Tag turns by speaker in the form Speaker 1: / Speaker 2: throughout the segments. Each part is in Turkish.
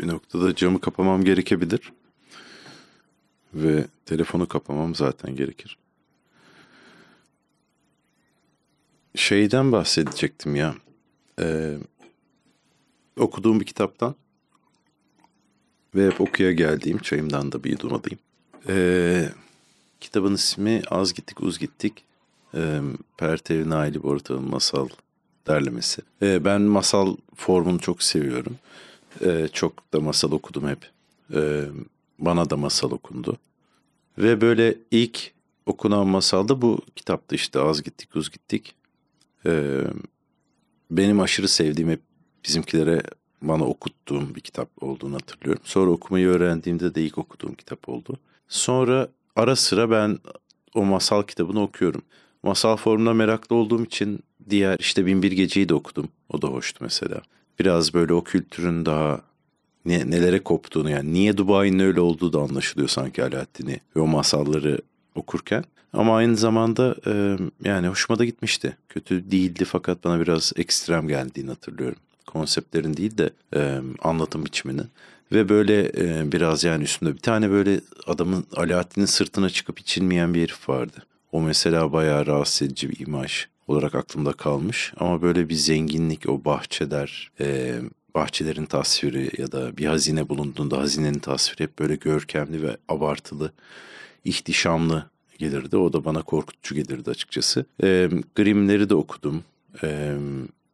Speaker 1: Bir noktada camı kapamam gerekebilir. Ve telefonu kapamam zaten gerekir. Şeyden bahsedecektim ya. Ee, okuduğum bir kitaptan ve hep okuya geldiğim çayımdan da bir yudum alayım. Ee, kitabın ismi Az Gittik Uz Gittik. Ee, Pertev Naili Borutan'ın masal derlemesi. Ee, ben masal formunu çok seviyorum. Ee, çok da masal okudum hep. Ee, bana da masal okundu. Ve böyle ilk okunan masal da bu kitaptı işte Az Gittik Uz Gittik. Ee, benim aşırı sevdiğim hep bizimkilere bana okuttuğum bir kitap olduğunu hatırlıyorum. Sonra okumayı öğrendiğimde de ilk okuduğum kitap oldu. Sonra ara sıra ben o masal kitabını okuyorum. Masal formuna meraklı olduğum için diğer işte Binbir Gece'yi de okudum. O da hoştu mesela. Biraz böyle o kültürün daha ne, nelere koptuğunu yani niye Dubai'nin öyle olduğu da anlaşılıyor sanki Alaaddin'i ve o masalları okurken. Ama aynı zamanda e, yani hoşuma da gitmişti. Kötü değildi fakat bana biraz ekstrem geldiğini hatırlıyorum. Konseptlerin değil de e, anlatım biçiminin. Ve böyle e, biraz yani üstünde bir tane böyle adamın Alaaddin'in sırtına çıkıp içilmeyen bir herif vardı. O mesela bayağı rahatsız edici bir imaj olarak aklımda kalmış. Ama böyle bir zenginlik, o bahçeler, e, bahçelerin tasviri ya da bir hazine bulunduğunda hazinenin tasviri hep böyle görkemli ve abartılı, ihtişamlı gelirdi. O da bana korkutucu gelirdi açıkçası. E, Grimm'leri de okudum. E,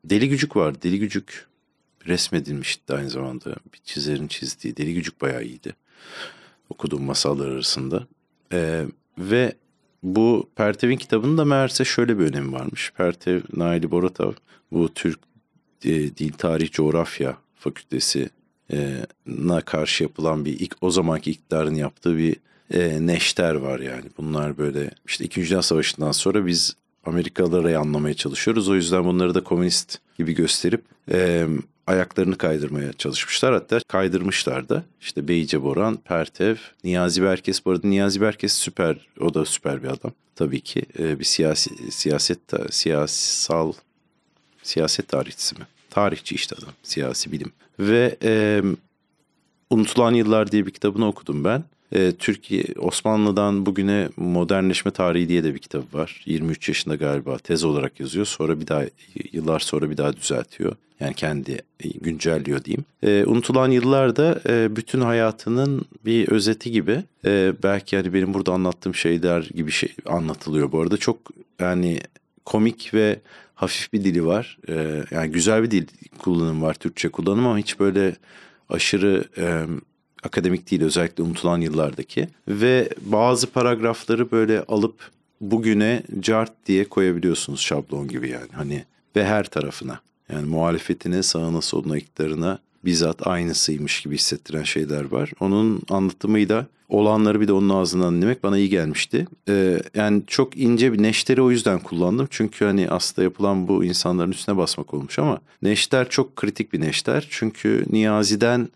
Speaker 1: Deli Gücük var. Deli Gücük resmedilmişti aynı zamanda. Bir çizerin çizdiği. Deli Gücük bayağı iyiydi. Okuduğum masallar arasında. E, ve bu Pertev'in kitabının da meğerse şöyle bir önemi varmış. Pertev Naili Boratov bu Türk e, Dil Tarih Coğrafya Fakültesi e, na karşı yapılan bir ilk o zamanki iktidarın yaptığı bir e, neşter var yani. Bunlar böyle işte İkinci Dünya Savaşı'ndan sonra biz Amerikalıları anlamaya çalışıyoruz. O yüzden bunları da komünist gibi gösterip e, ayaklarını kaydırmaya çalışmışlar. Hatta kaydırmışlar da. İşte Beyce Boran, Pertev, Niyazi Berkes. Bu arada Niyazi Berkes süper, o da süper bir adam. Tabii ki e, bir siyasi, siyaset, siyasal, siyaset tarihçisi mi? Tarihçi işte adam, siyasi bilim. Ve e, Unutulan Yıllar diye bir kitabını okudum ben. E, Türkiye Osmanlı'dan bugüne modernleşme tarihi diye de bir kitap var. 23 yaşında galiba tez olarak yazıyor. Sonra bir daha yıllar sonra bir daha düzeltiyor. Yani kendi güncelliyor diyeyim. E, Unutulan Yıllar e, bütün hayatının bir özeti gibi. E, belki yani benim burada anlattığım şeyler gibi şey anlatılıyor bu arada. Çok yani komik ve hafif bir dili var. E, yani güzel bir dil kullanım var Türkçe kullanım ama hiç böyle aşırı e, akademik değil özellikle unutulan yıllardaki ve bazı paragrafları böyle alıp bugüne cart diye koyabiliyorsunuz şablon gibi yani hani ve her tarafına yani muhalefetine sağına soluna iktidarına bizzat aynısıymış gibi hissettiren şeyler var. Onun anlatımıyla olanları bir de onun ağzından dinlemek bana iyi gelmişti. Ee, yani çok ince bir neşteri o yüzden kullandım. Çünkü hani aslında yapılan bu insanların üstüne basmak olmuş ama neşter çok kritik bir neşter. Çünkü Niyazi'den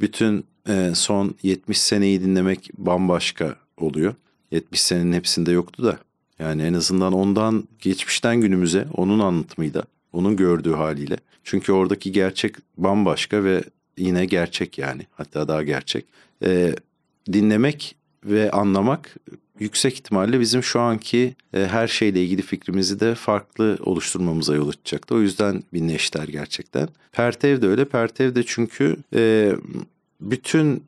Speaker 1: bütün e, son 70 seneyi dinlemek bambaşka oluyor. 70 senenin hepsinde yoktu da. Yani en azından ondan geçmişten günümüze onun anlatımıyla, onun gördüğü haliyle. Çünkü oradaki gerçek bambaşka ve yine gerçek yani hatta daha gerçek. E, dinlemek ve anlamak yüksek ihtimalle bizim şu anki e, her şeyle ilgili fikrimizi de farklı oluşturmamıza yol açacaktı. O yüzden bir neşter gerçekten. Pertev de öyle. Pertev de çünkü e, bütün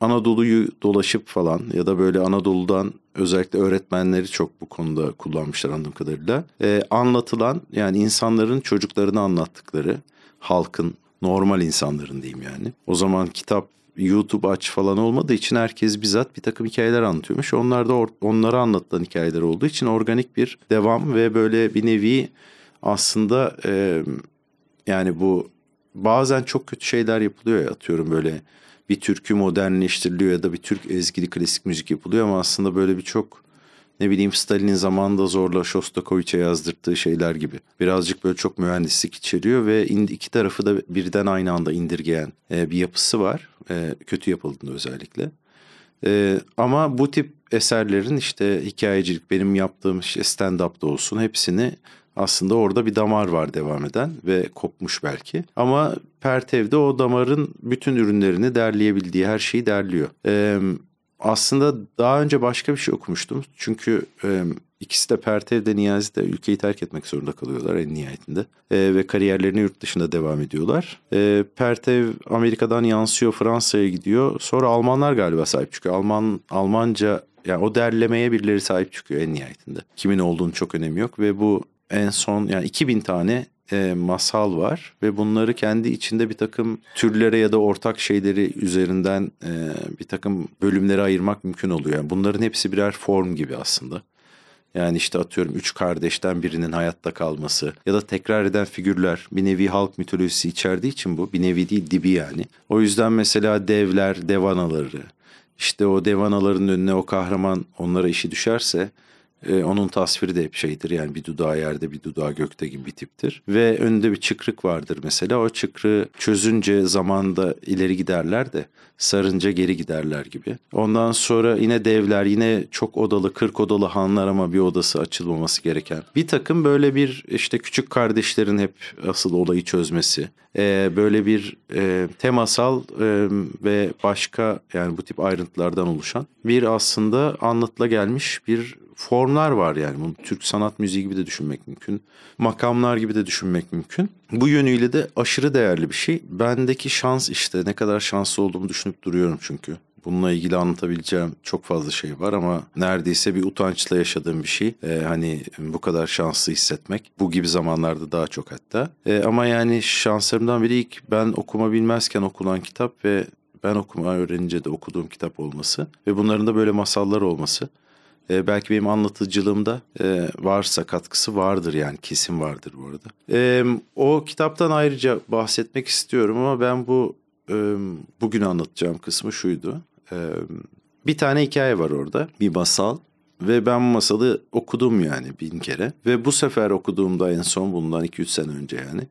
Speaker 1: Anadolu'yu dolaşıp falan ya da böyle Anadolu'dan özellikle öğretmenleri çok bu konuda kullanmışlar anladığım kadarıyla. E, anlatılan yani insanların çocuklarını anlattıkları halkın normal insanların diyeyim yani. O zaman kitap YouTube aç falan olmadığı için herkes bizzat bir takım hikayeler anlatıyormuş. Onlar da or- onlara anlatılan hikayeler olduğu için organik bir devam ve böyle bir nevi aslında e, yani bu bazen çok kötü şeyler yapılıyor ya atıyorum böyle bir türkü modernleştiriliyor ya da bir Türk ezgili klasik müzik yapılıyor ama aslında böyle bir çok ne bileyim Stalin'in zamanında zorla Shostakovich'e yazdırttığı şeyler gibi. Birazcık böyle çok mühendislik içeriyor ve iki tarafı da birden aynı anda indirgeyen e, bir yapısı var. E, kötü yapıldığında özellikle. E, ama bu tip eserlerin işte hikayecilik benim yaptığım işte stand-up'da olsun hepsini Aslında orada bir damar var devam eden ve kopmuş belki. Ama Pertev'de o damarın bütün ürünlerini derleyebildiği her şeyi derliyor. Ee, aslında daha önce başka bir şey okumuştum. Çünkü e, ikisi de Pertev de Niyazi de ülkeyi terk etmek zorunda kalıyorlar en nihayetinde. E, ve kariyerlerini yurt dışında devam ediyorlar. E, Pertev Amerika'dan yansıyor Fransa'ya gidiyor. Sonra Almanlar galiba sahip çıkıyor. Alman Almanca yani o derlemeye birileri sahip çıkıyor en nihayetinde. Kimin olduğunu çok önemi yok ve bu en son yani 2000 tane e, masal var ve bunları kendi içinde bir takım türlere ya da ortak şeyleri üzerinden e, bir takım bölümlere ayırmak mümkün oluyor. Yani bunların hepsi birer form gibi aslında. Yani işte atıyorum üç kardeşten birinin hayatta kalması ya da tekrar eden figürler bir nevi halk mitolojisi içerdiği için bu bir nevi değil dibi yani. O yüzden mesela devler, devanaları işte o devanaların önüne o kahraman onlara işi düşerse ee, onun tasviri de hep şeydir yani bir dudağı yerde bir dudağı gökte gibi bir tiptir. Ve önünde bir çıkrık vardır mesela o çıkrığı çözünce zamanda ileri giderler de sarınca geri giderler gibi. Ondan sonra yine devler yine çok odalı 40 odalı hanlar ama bir odası açılmaması gereken. Bir takım böyle bir işte küçük kardeşlerin hep asıl olayı çözmesi. Ee, böyle bir e, temasal e, ve başka yani bu tip ayrıntılardan oluşan bir aslında anlatıla gelmiş bir formlar var yani. Bunu Türk sanat müziği gibi de düşünmek mümkün. Makamlar gibi de düşünmek mümkün. Bu yönüyle de aşırı değerli bir şey. Bendeki şans işte ne kadar şanslı olduğumu düşünüp duruyorum çünkü. Bununla ilgili anlatabileceğim çok fazla şey var ama neredeyse bir utançla yaşadığım bir şey. Ee, hani bu kadar şanslı hissetmek. Bu gibi zamanlarda daha çok hatta. Ee, ama yani şanslarımdan biri ilk ben okuma bilmezken okunan kitap ve ben okuma öğrenince de okuduğum kitap olması ve bunların da böyle masallar olması. E, belki benim anlatıcılığımda e, varsa katkısı vardır yani kesin vardır bu arada. E, o kitaptan ayrıca bahsetmek istiyorum ama ben bu e, bugün anlatacağım kısmı şuydu. E, bir tane hikaye var orada bir masal ve ben bu masalı okudum yani bin kere. Ve bu sefer okuduğumda en son bundan 2-3 sene önce yani.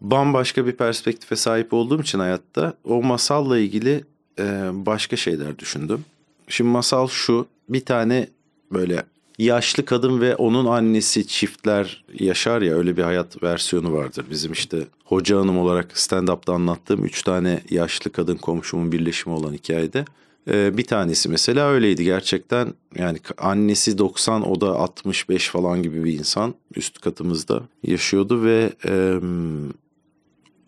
Speaker 1: Bambaşka bir perspektife sahip olduğum için hayatta o masalla ilgili e, başka şeyler düşündüm. Şimdi masal şu bir tane böyle yaşlı kadın ve onun annesi çiftler yaşar ya öyle bir hayat versiyonu vardır. Bizim işte hoca hanım olarak stand-up'ta anlattığım üç tane yaşlı kadın komşumun birleşimi olan hikayede. Ee, bir tanesi mesela öyleydi gerçekten yani annesi 90 o da 65 falan gibi bir insan üst katımızda yaşıyordu ve e,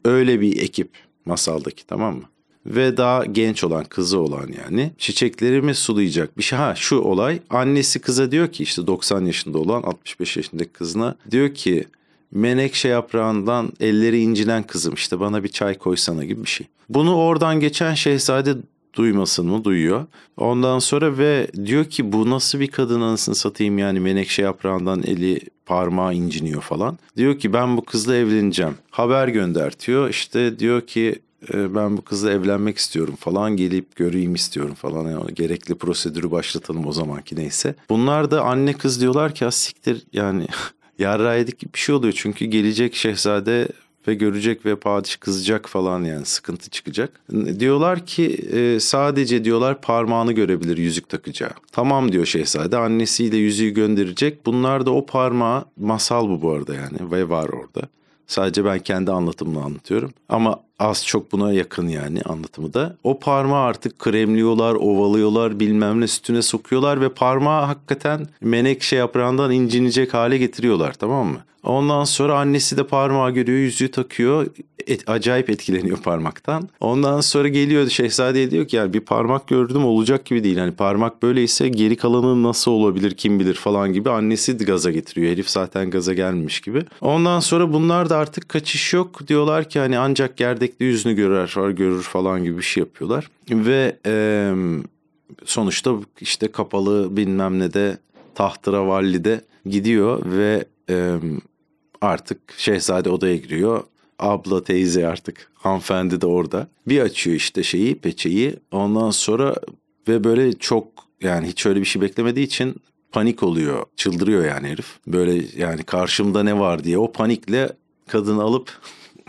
Speaker 1: öyle bir ekip masaldaki tamam mı? Ve daha genç olan kızı olan yani çiçeklerimi sulayacak bir şey. Ha şu olay annesi kıza diyor ki işte 90 yaşında olan 65 yaşındaki kızına diyor ki menekşe yaprağından elleri incinen kızım işte bana bir çay koysana gibi bir şey. Bunu oradan geçen şehzade duymasın mı duyuyor. Ondan sonra ve diyor ki bu nasıl bir kadın anasını satayım yani menekşe yaprağından eli parmağı inciniyor falan. Diyor ki ben bu kızla evleneceğim. Haber göndertiyor. İşte diyor ki ben bu kızla evlenmek istiyorum falan gelip göreyim istiyorum falan yani gerekli prosedürü başlatalım o zamanki neyse. Bunlar da anne kız diyorlar ki siktir yani yarra yedik bir şey oluyor çünkü gelecek şehzade ve görecek ve padişah kızacak falan yani sıkıntı çıkacak. Diyorlar ki e, sadece diyorlar parmağını görebilir yüzük takacağı. Tamam diyor şehzade annesiyle yüzüğü gönderecek. Bunlar da o parmağı masal bu bu arada yani ve var orada. Sadece ben kendi anlatımını anlatıyorum. Ama az çok buna yakın yani anlatımı da. O parmağı artık kremliyorlar, ovalıyorlar, bilmem ne sütüne sokuyorlar ve parmağı hakikaten menekşe yaprağından incinecek hale getiriyorlar tamam mı? Ondan sonra annesi de parmağı görüyor, yüzüğü takıyor. Et, acayip etkileniyor parmaktan. Ondan sonra geliyor şehzadeye diyor ki yani bir parmak gördüm olacak gibi değil. Hani parmak böyleyse geri kalanı nasıl olabilir kim bilir falan gibi. Annesi gaza getiriyor. Herif zaten gaza gelmiş gibi. Ondan sonra bunlar da artık kaçış yok. Diyorlar ki hani ancak gerdekli yüzünü görer, görür falan gibi bir şey yapıyorlar. Ve e, sonuçta işte kapalı bilmem ne de tahtıra vallide gidiyor ve e, artık şehzade odaya giriyor. Abla teyze artık hanımefendi de orada. Bir açıyor işte şeyi peçeyi ondan sonra ve böyle çok yani hiç öyle bir şey beklemediği için panik oluyor. Çıldırıyor yani herif. Böyle yani karşımda ne var diye o panikle kadını alıp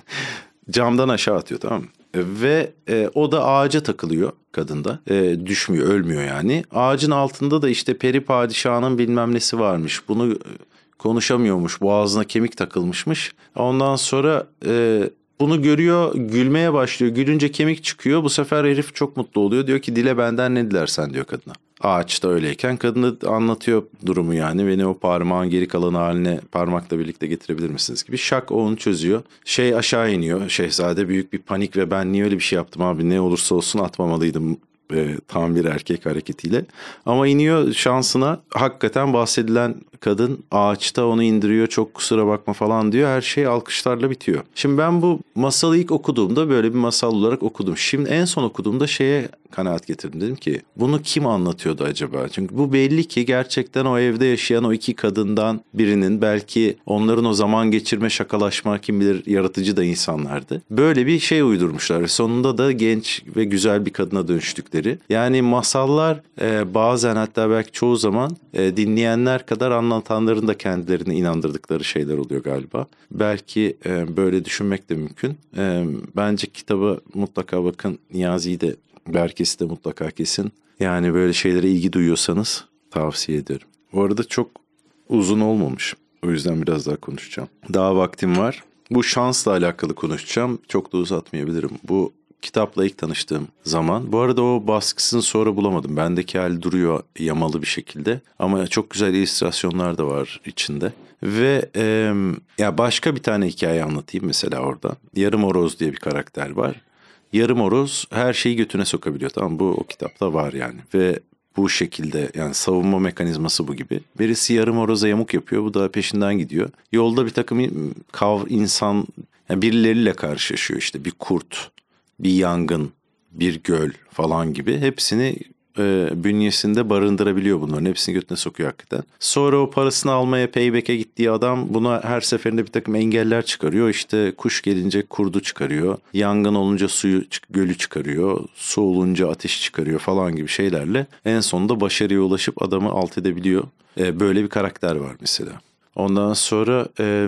Speaker 1: camdan aşağı atıyor tamam mı? Ve e, o da ağaca takılıyor kadında. E, düşmüyor, ölmüyor yani. Ağacın altında da işte peri padişahının bilmem nesi varmış. Bunu konuşamıyormuş. Boğazına kemik takılmışmış. Ondan sonra e, bunu görüyor, gülmeye başlıyor. Gülünce kemik çıkıyor. Bu sefer herif çok mutlu oluyor. Diyor ki dile benden ne dilersen diyor kadına. Ağaçta öyleyken kadını anlatıyor durumu yani. Beni o parmağın geri kalan haline parmakla birlikte getirebilir misiniz gibi. Şak onu çözüyor. Şey aşağı iniyor. Şehzade büyük bir panik ve ben niye öyle bir şey yaptım abi ne olursa olsun atmamalıydım e, tam bir erkek hareketiyle. Ama iniyor şansına hakikaten bahsedilen kadın ağaçta onu indiriyor çok kusura bakma falan diyor. Her şey alkışlarla bitiyor. Şimdi ben bu masalı ilk okuduğumda böyle bir masal olarak okudum. Şimdi en son okuduğumda şeye kanaat getirdim. Dedim ki bunu kim anlatıyordu acaba? Çünkü bu belli ki gerçekten o evde yaşayan o iki kadından birinin belki onların o zaman geçirme, şakalaşma kim bilir yaratıcı da insanlardı. Böyle bir şey uydurmuşlar. Sonunda da genç ve güzel bir kadına dönüştükleri. Yani masallar e, bazen hatta belki çoğu zaman e, dinleyenler kadar anlatanların da kendilerini inandırdıkları şeyler oluyor galiba. Belki e, böyle düşünmek de mümkün. E, bence kitabı mutlaka bakın. Niyazi'yi de Berkes'i de mutlaka kesin. Yani böyle şeylere ilgi duyuyorsanız tavsiye ederim. Bu arada çok uzun olmamış. O yüzden biraz daha konuşacağım. Daha vaktim var. Bu şansla alakalı konuşacağım. Çok da uzatmayabilirim. Bu kitapla ilk tanıştığım zaman. Bu arada o baskısını sonra bulamadım. Bendeki hali duruyor yamalı bir şekilde. Ama çok güzel illüstrasyonlar da var içinde. Ve e, ya başka bir tane hikaye anlatayım mesela orada. Yarım Oroz diye bir karakter var. Yarım Oroz her şeyi götüne sokabiliyor. Tamam bu o kitapta var yani. Ve bu şekilde yani savunma mekanizması bu gibi. Birisi yarım oroza yamuk yapıyor. Bu da peşinden gidiyor. Yolda bir takım kav insan yani birileriyle karşılaşıyor işte bir kurt, bir yangın, bir göl falan gibi hepsini e, bünyesinde barındırabiliyor bunların. Hepsini götüne sokuyor hakikaten. Sonra o parasını almaya payback'e gittiği adam buna her seferinde bir takım engeller çıkarıyor. İşte kuş gelince kurdu çıkarıyor. Yangın olunca suyu gölü çıkarıyor. Su olunca ateş çıkarıyor falan gibi şeylerle en sonunda başarıya ulaşıp adamı alt edebiliyor. E, böyle bir karakter var mesela. Ondan sonra e,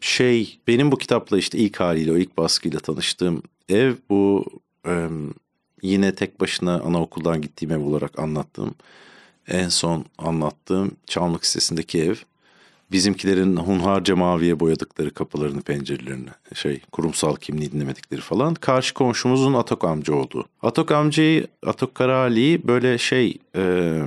Speaker 1: şey benim bu kitapla işte ilk haliyle o ilk baskıyla tanıştığım ev bu e, yine tek başına anaokuldan gittiğim ev olarak anlattığım en son anlattığım Çamlık sitesindeki ev. Bizimkilerin hunharca maviye boyadıkları kapılarını, pencerelerini, şey kurumsal kimliği dinlemedikleri falan. Karşı komşumuzun Atok amca olduğu. Atok amcayı, Atok Karaali'yi böyle şey... E,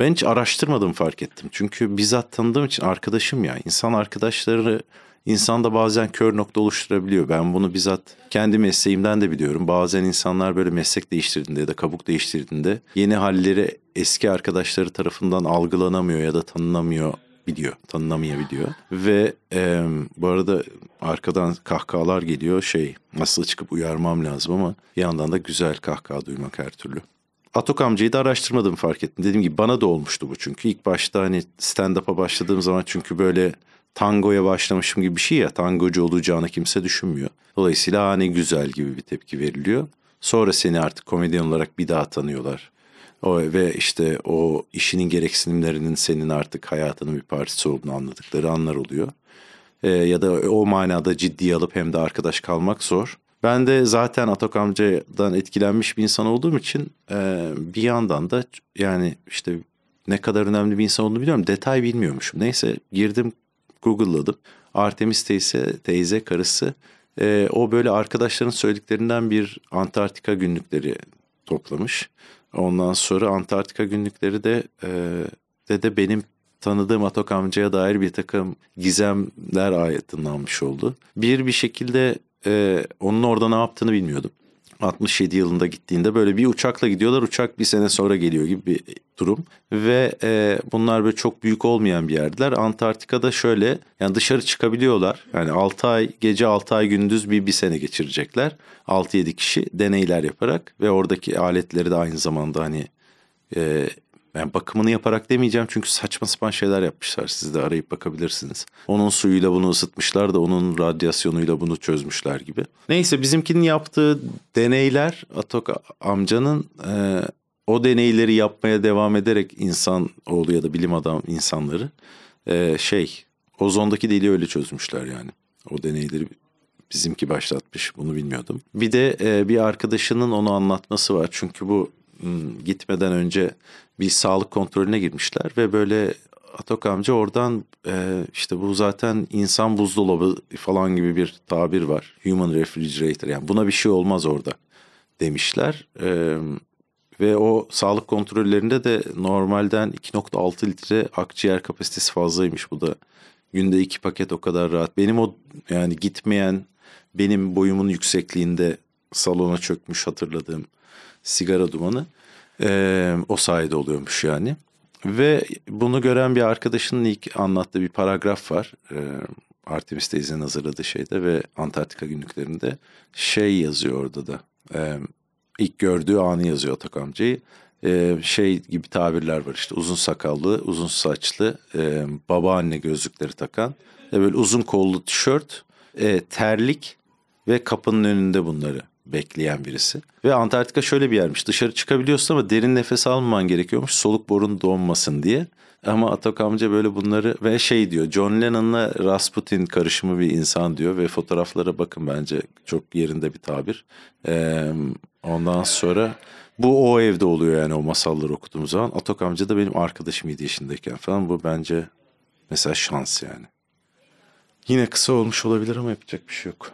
Speaker 1: ben hiç araştırmadım fark ettim. Çünkü bizzat tanıdığım için arkadaşım ya. insan arkadaşları İnsan da bazen kör nokta oluşturabiliyor. Ben bunu bizzat kendi mesleğimden de biliyorum. Bazen insanlar böyle meslek değiştirdiğinde ya da kabuk değiştirdiğinde yeni halleri eski arkadaşları tarafından algılanamıyor ya da tanınamıyor biliyor, tanınamayabiliyor. Ve e, bu arada arkadan kahkahalar geliyor. Şey, nasıl çıkıp uyarmam lazım ama bir yandan da güzel kahkaha duymak her türlü. Atok amcayı da araştırmadım fark ettim. Dediğim gibi bana da olmuştu bu çünkü. ilk başta hani stand-up'a başladığım zaman çünkü böyle tangoya başlamışım gibi bir şey ya tangocu olacağını kimse düşünmüyor. Dolayısıyla ha ne güzel gibi bir tepki veriliyor. Sonra seni artık komedyen olarak bir daha tanıyorlar. O, ve işte o işinin gereksinimlerinin senin artık hayatının bir parçası olduğunu anladıkları anlar oluyor. Ee, ya da o manada ciddiye alıp hem de arkadaş kalmak zor. Ben de zaten Atok amcadan etkilenmiş bir insan olduğum için e, bir yandan da yani işte ne kadar önemli bir insan olduğunu biliyorum. Detay bilmiyormuşum. Neyse girdim Google'ladım. Artemis teyze, teyze karısı e, o böyle arkadaşların söylediklerinden bir Antarktika günlükleri toplamış. Ondan sonra Antarktika günlükleri de e, de, de benim tanıdığım Atok amcaya dair bir takım gizemler aydınlanmış oldu. Bir bir şekilde e, onun orada ne yaptığını bilmiyordum. 67 yılında gittiğinde böyle bir uçakla gidiyorlar. Uçak bir sene sonra geliyor gibi bir durum. Ve e, bunlar böyle çok büyük olmayan bir yerdiler. Antarktika'da şöyle yani dışarı çıkabiliyorlar. Yani 6 ay gece 6 ay gündüz bir, bir sene geçirecekler. 6-7 kişi deneyler yaparak ve oradaki aletleri de aynı zamanda hani e, yani bakımını yaparak demeyeceğim çünkü saçma sapan şeyler yapmışlar. Siz de arayıp bakabilirsiniz. Onun suyuyla bunu ısıtmışlar da onun radyasyonuyla bunu çözmüşler gibi. Neyse bizimkinin yaptığı deneyler Atok amcanın e, o deneyleri yapmaya devam ederek insan oğlu ya da bilim adam insanları e, şey ozondaki deliği öyle çözmüşler yani. O deneyleri bizimki başlatmış bunu bilmiyordum. Bir de e, bir arkadaşının onu anlatması var. Çünkü bu gitmeden önce bir sağlık kontrolüne girmişler ve böyle Atok amca oradan e, işte bu zaten insan buzdolabı falan gibi bir tabir var. Human refrigerator yani buna bir şey olmaz orada demişler. E, ve o sağlık kontrollerinde de normalden 2.6 litre akciğer kapasitesi fazlaymış. Bu da günde iki paket o kadar rahat. Benim o yani gitmeyen benim boyumun yüksekliğinde salona çökmüş hatırladığım sigara dumanı e, o sayede oluyormuş yani. Ve bunu gören bir arkadaşının ilk anlattığı bir paragraf var. E, Artemis teyzenin hazırladığı şeyde ve Antarktika günlüklerinde şey yazıyor orada da. E, ilk gördüğü anı yazıyor Atak amcayı. E, şey gibi tabirler var işte uzun sakallı, uzun saçlı, e, babaanne gözlükleri takan. E, böyle uzun kollu tişört, e, terlik ve kapının önünde bunları bekleyen birisi. Ve Antarktika şöyle bir yermiş. Dışarı çıkabiliyorsun ama derin nefes almaman gerekiyormuş. Soluk borun donmasın diye. Ama Atok amca böyle bunları ve şey diyor. John Lennon'la Rasputin karışımı bir insan diyor ve fotoğraflara bakın bence çok yerinde bir tabir. Ee, ondan sonra bu o evde oluyor yani o masalları okuduğumuz zaman. Atok amca da benim arkadaşım 7 yaşındayken falan. Bu bence mesela şans yani. Yine kısa olmuş olabilir ama yapacak bir şey yok.